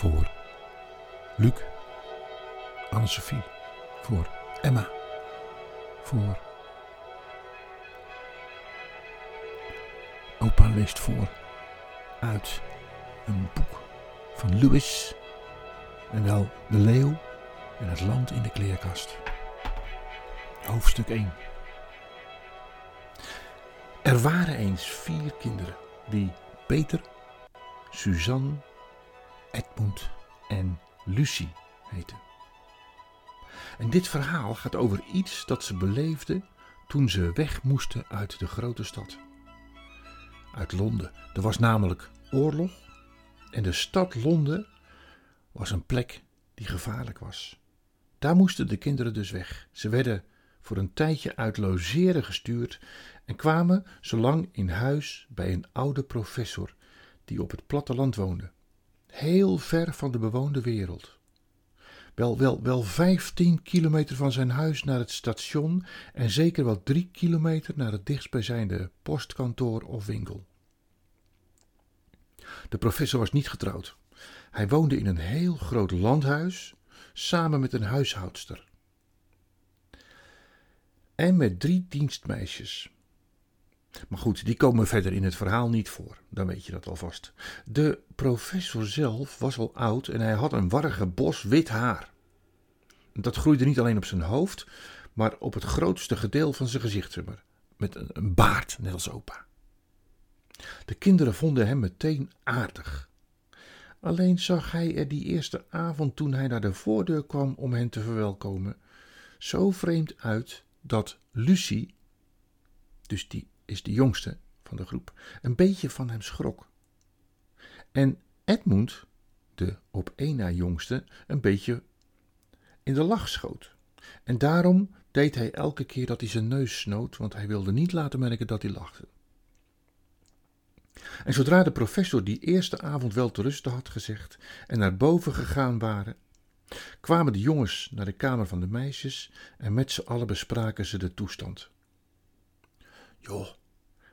voor. Luc, Anne-Sophie, voor. Emma, voor. Opa leest voor. Uit een boek van Lewis en wel De Leeuw en het Land in de Kleerkast. Hoofdstuk 1 Er waren eens vier kinderen die Peter, Suzanne, Edmund en Lucie heten. En dit verhaal gaat over iets dat ze beleefden toen ze weg moesten uit de grote stad. Uit Londen. Er was namelijk oorlog en de stad Londen was een plek die gevaarlijk was. Daar moesten de kinderen dus weg. Ze werden voor een tijdje uit logeren gestuurd en kwamen zolang in huis bij een oude professor die op het platteland woonde, heel ver van de bewoonde wereld. Wel, wel, wel vijftien kilometer van zijn huis naar het station en zeker wel drie kilometer naar het dichtstbijzijnde postkantoor of winkel. De professor was niet getrouwd. Hij woonde in een heel groot landhuis samen met een huishoudster. En met drie dienstmeisjes. Maar goed, die komen verder in het verhaal niet voor, dan weet je dat alvast. De professor zelf was al oud en hij had een warrige bos wit haar. Dat groeide niet alleen op zijn hoofd, maar op het grootste gedeelte van zijn gezicht, met een baard, net als opa. De kinderen vonden hem meteen aardig. Alleen zag hij er die eerste avond toen hij naar de voordeur kwam om hen te verwelkomen, zo vreemd uit dat Lucie, dus die is de jongste van de groep, een beetje van hem schrok. En Edmund, de op één na jongste, een beetje in de lach schoot. En daarom deed hij elke keer dat hij zijn neus snoot, want hij wilde niet laten merken dat hij lachte. En zodra de professor die eerste avond wel te rusten had gezegd en naar boven gegaan waren, kwamen de jongens naar de kamer van de meisjes en met z'n allen bespraken ze de toestand. Joh,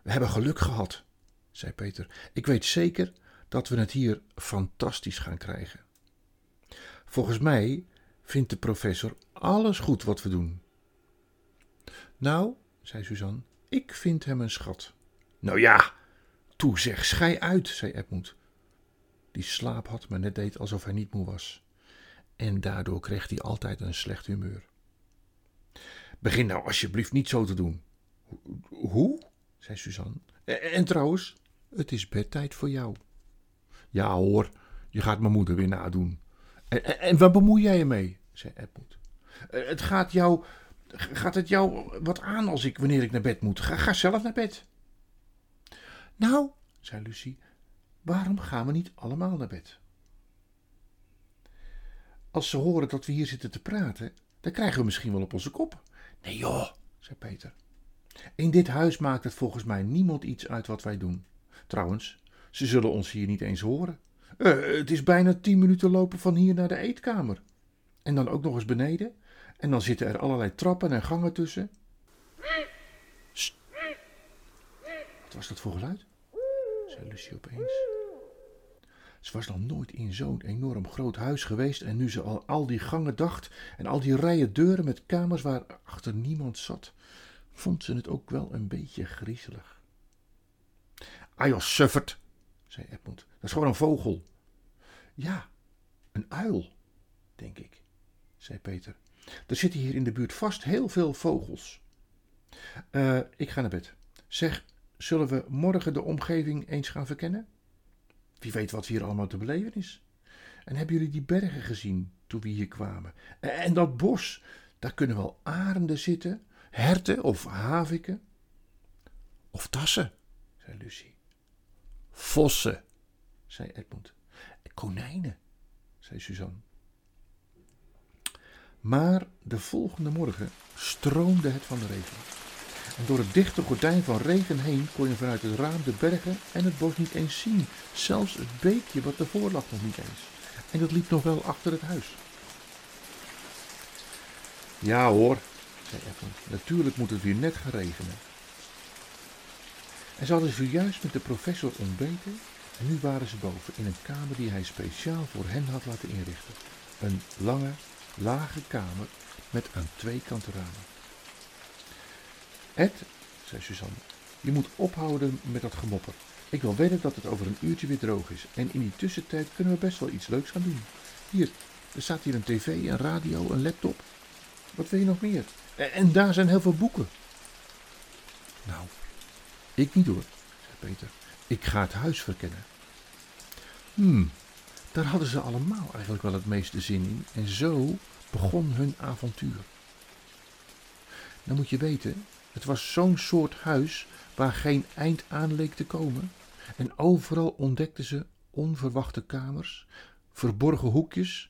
we hebben geluk gehad, zei Peter. Ik weet zeker dat we het hier fantastisch gaan krijgen. Volgens mij vindt de professor alles goed wat we doen. Nou, zei Suzanne, ik vind hem een schat. Nou ja, Toe zeg, schei uit, zei Edmund. Die slaap had, maar net deed alsof hij niet moe was. En daardoor kreeg hij altijd een slecht humeur. Begin nou alsjeblieft niet zo te doen. Hoe? Zei Suzanne. En, trouwens, het is bedtijd voor jou. Ja hoor, je gaat mijn moeder weer nadoen. En, en, waar bemoei jij je mee? zei Edmund. Eh, het gaat jou, gaat het jou wat aan als ik, wanneer ik naar bed moet? Ga, ga zelf naar bed. Nou, zei Lucie, waarom gaan we niet allemaal naar bed? Als ze horen dat we hier zitten te praten, dan krijgen we misschien wel op onze kop. Nee joh, zei Peter. In dit huis maakt het volgens mij niemand iets uit wat wij doen. Trouwens, ze zullen ons hier niet eens horen. Uh, het is bijna tien minuten lopen van hier naar de eetkamer. En dan ook nog eens beneden. En dan zitten er allerlei trappen en gangen tussen. Wat was dat voor geluid? zei Lucie opeens. Ze was nog nooit in zo'n enorm groot huis geweest en nu ze al, al die gangen dacht en al die rijen deuren met kamers waar achter niemand zat, vond ze het ook wel een beetje griezelig. Ah suffert, zei Edmund. Dat is gewoon een vogel. Ja, een uil, denk ik, zei Peter. Er zitten hier in de buurt vast heel veel vogels. Uh, ik ga naar bed. Zeg, Zullen we morgen de omgeving eens gaan verkennen? Wie weet wat hier allemaal te beleven is. En hebben jullie die bergen gezien toen we hier kwamen? En dat bos, daar kunnen wel arenden zitten, herten of haviken. Of tassen, zei Lucie. Vossen, zei Edmund. Konijnen, zei Suzanne. Maar de volgende morgen stroomde het van de regen. En door het dichte gordijn van regen heen kon je vanuit het raam de bergen en het bos niet eens zien. Zelfs het beekje wat ervoor lag nog niet eens. En dat liep nog wel achter het huis. Ja hoor, zei Edmund. Natuurlijk moet het weer net gaan regenen. En ze hadden zojuist met de professor ontbeten En nu waren ze boven in een kamer die hij speciaal voor hen had laten inrichten. Een lange, lage kamer met aan twee kanten ramen. Ed, zei Suzanne, je moet ophouden met dat gemopper. Ik wil wedden dat het over een uurtje weer droog is. En in die tussentijd kunnen we best wel iets leuks gaan doen. Hier, er staat hier een tv, een radio, een laptop. Wat wil je nog meer? En daar zijn heel veel boeken. Nou, ik niet hoor, zei Peter. Ik ga het huis verkennen. Hmm, daar hadden ze allemaal eigenlijk wel het meeste zin in. En zo begon hun avontuur. Dan moet je weten, het was zo'n soort huis waar geen eind aan leek te komen. En overal ontdekten ze onverwachte kamers, verborgen hoekjes.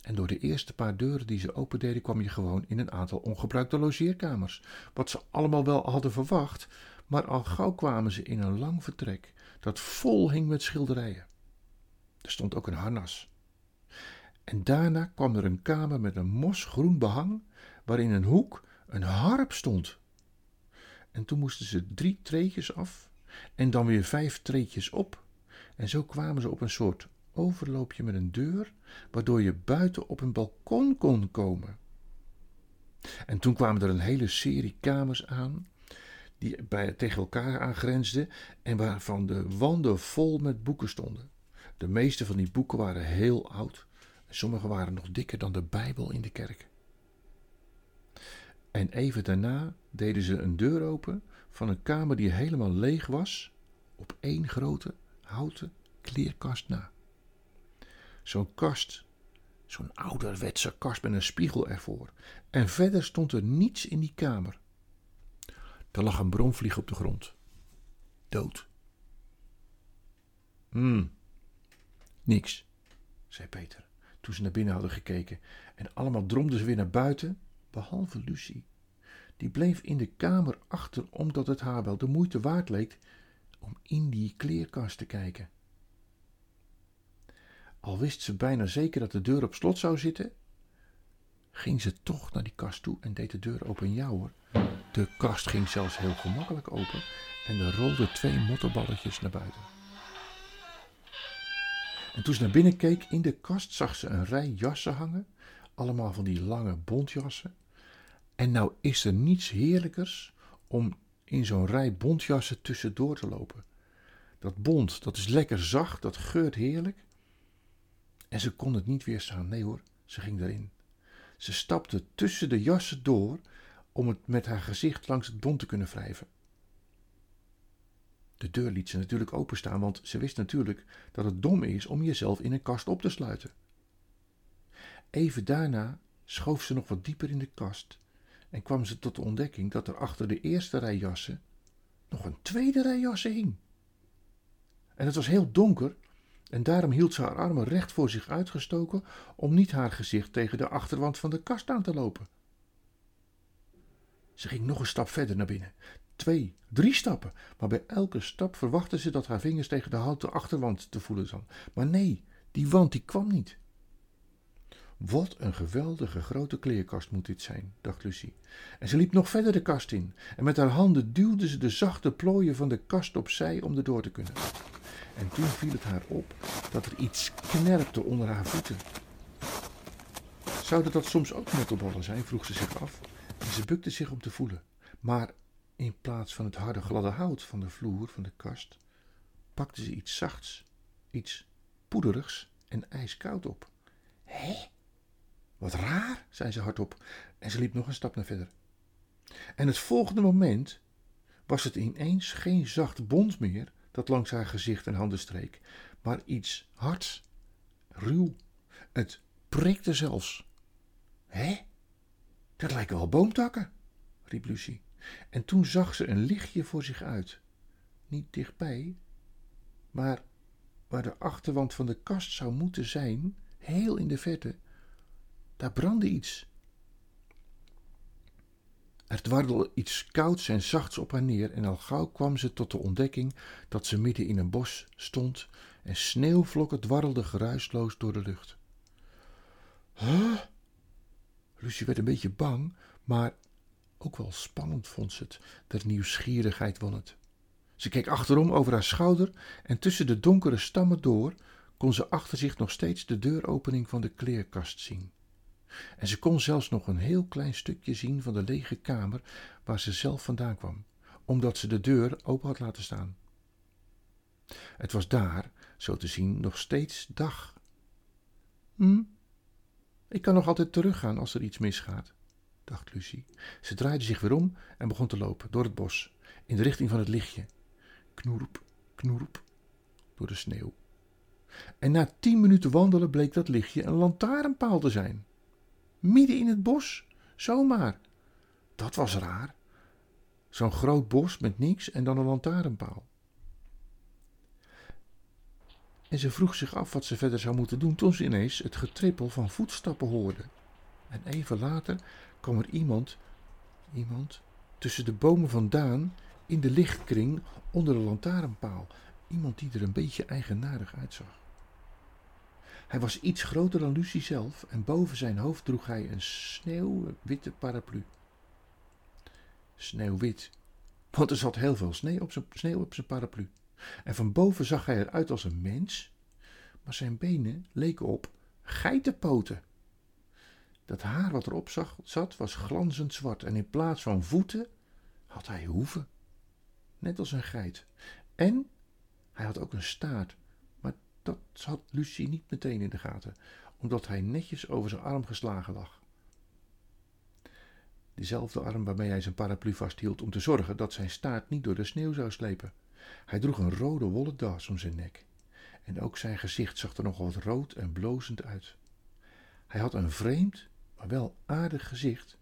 En door de eerste paar deuren die ze opendeden kwam je gewoon in een aantal ongebruikte logeerkamers. Wat ze allemaal wel hadden verwacht, maar al gauw kwamen ze in een lang vertrek dat vol hing met schilderijen. Er stond ook een harnas. En daarna kwam er een kamer met een mosgroen behang, waarin in een hoek een harp stond. En toen moesten ze drie treetjes af en dan weer vijf treetjes op. En zo kwamen ze op een soort overloopje met een deur, waardoor je buiten op een balkon kon komen. En toen kwamen er een hele serie kamers aan, die bij, tegen elkaar aangrensden en waarvan de wanden vol met boeken stonden. De meeste van die boeken waren heel oud en sommige waren nog dikker dan de Bijbel in de kerk. En even daarna deden ze een deur open van een kamer die helemaal leeg was, op één grote houten kleerkast na. Zo'n kast, zo'n ouderwetse kast met een spiegel ervoor. En verder stond er niets in die kamer. Er lag een bromvlieg op de grond. Dood. Hmm, niks, zei Peter, toen ze naar binnen hadden gekeken. En allemaal dromden ze weer naar buiten behalve Lucie. Die bleef in de kamer achter omdat het haar wel de moeite waard leek om in die kleerkast te kijken. Al wist ze bijna zeker dat de deur op slot zou zitten, ging ze toch naar die kast toe en deed de deur open. Ja hoor, de kast ging zelfs heel gemakkelijk open en er rolden twee mottenballetjes naar buiten. En toen ze naar binnen keek in de kast, zag ze een rij jassen hangen, allemaal van die lange bontjassen. En nou is er niets heerlijkers om in zo'n rij bontjassen tussendoor te lopen. Dat bont, dat is lekker zacht, dat geurt heerlijk. En ze kon het niet weerstaan. Nee hoor, ze ging erin. Ze stapte tussen de jassen door om het met haar gezicht langs het bont te kunnen wrijven. De deur liet ze natuurlijk openstaan, want ze wist natuurlijk dat het dom is om jezelf in een kast op te sluiten. Even daarna schoof ze nog wat dieper in de kast en kwam ze tot de ontdekking dat er achter de eerste rij jassen nog een tweede rij jassen hing. En het was heel donker en daarom hield ze haar armen recht voor zich uitgestoken om niet haar gezicht tegen de achterwand van de kast aan te lopen. Ze ging nog een stap verder naar binnen. Twee, drie stappen, maar bij elke stap verwachtte ze dat haar vingers tegen de houten achterwand te voelen zouden. Maar nee, die wand die kwam niet. Wat een geweldige grote kleerkast moet dit zijn, dacht Lucie. En ze liep nog verder de kast in en met haar handen duwde ze de zachte plooien van de kast opzij om erdoor te kunnen. En toen viel het haar op dat er iets knerpte onder haar voeten. Zouden dat soms ook mottenballen zijn, vroeg ze zich af. En ze bukte zich om te voelen. Maar in plaats van het harde gladde hout van de vloer van de kast, pakte ze iets zachts, iets poederigs en ijskoud op. Hé, wat raar, zei ze hardop en ze liep nog een stap naar verder. En het volgende moment was het ineens geen zacht bont meer dat langs haar gezicht en handen streek, maar iets hards, ruw. Het prikte zelfs. Hé, dat lijken wel boomtakken, riep Lucie. En toen zag ze een lichtje voor zich uit. Niet dichtbij, maar waar de achterwand van de kast zou moeten zijn, heel in de verte, daar brandde iets. Er dwarrelde iets kouds en zachts op haar neer en al gauw kwam ze tot de ontdekking dat ze midden in een bos stond en sneeuwvlokken dwarrelden geruisloos door de lucht. Huh? Lucie werd een beetje bang, maar ook wel spannend vond ze het. De nieuwsgierigheid won het. Ze keek achterom over haar schouder en tussen de donkere stammen door kon ze achter zich nog steeds de deuropening van de kleerkast zien. En ze kon zelfs nog een heel klein stukje zien van de lege kamer waar ze zelf vandaan kwam, omdat ze de deur open had laten staan. Het was daar, zo te zien, nog steeds dag. Hm, ik kan nog altijd teruggaan als er iets misgaat, dacht Lucie. Ze draaide zich weer om en begon te lopen door het bos, in de richting van het lichtje. Knoerp, knoerp, door de sneeuw. En na tien minuten wandelen bleek dat lichtje een lantaarnpaal te zijn. Midden in het bos, zomaar. Dat was raar. Zo'n groot bos met niks en dan een lantaarnpaal. En ze vroeg zich af wat ze verder zou moeten doen toen ze ineens het getrippel van voetstappen hoorde. En even later kwam er iemand, iemand, tussen de bomen vandaan in de lichtkring onder de lantaarnpaal. Iemand die er een beetje eigenaardig uitzag. Hij was iets groter dan Lucie zelf en boven zijn hoofd droeg hij een sneeuwwitte paraplu. Sneeuwwit, want er zat heel veel sneeuw op zijn, sneeuw op zijn paraplu. En van boven zag hij eruit als een mens, maar zijn benen leken op geitenpoten. Dat haar wat erop zat was glanzend zwart en in plaats van voeten had hij hoeven, net als een geit. En hij had ook een staart, had Lucie niet meteen in de gaten, omdat hij netjes over zijn arm geslagen lag. Dezelfde arm waarmee hij zijn paraplu vasthield om te zorgen dat zijn staart niet door de sneeuw zou slepen. Hij droeg een rode wollen das om zijn nek. En ook zijn gezicht zag er nog wat rood en blozend uit. Hij had een vreemd, maar wel aardig gezicht,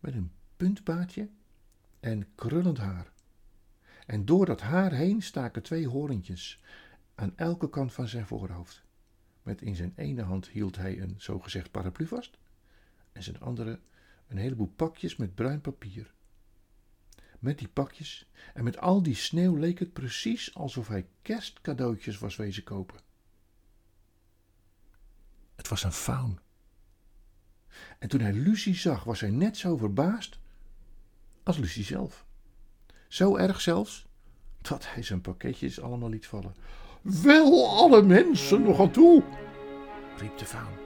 met een puntbaardje en krullend haar. En door dat haar heen staken twee horentjes aan elke kant van zijn voorhoofd. Met in zijn ene hand hield hij een zogezegd paraplu vast en zijn andere een heleboel pakjes met bruin papier. Met die pakjes en met al die sneeuw leek het precies alsof hij kerstcadeautjes was wezen kopen. Het was een faun. En toen hij Lucie zag, was hij net zo verbaasd als Lucie zelf. Zo erg zelfs dat hij zijn pakketjes allemaal liet vallen. Wel alle mensen nog aan toe, riep de faun.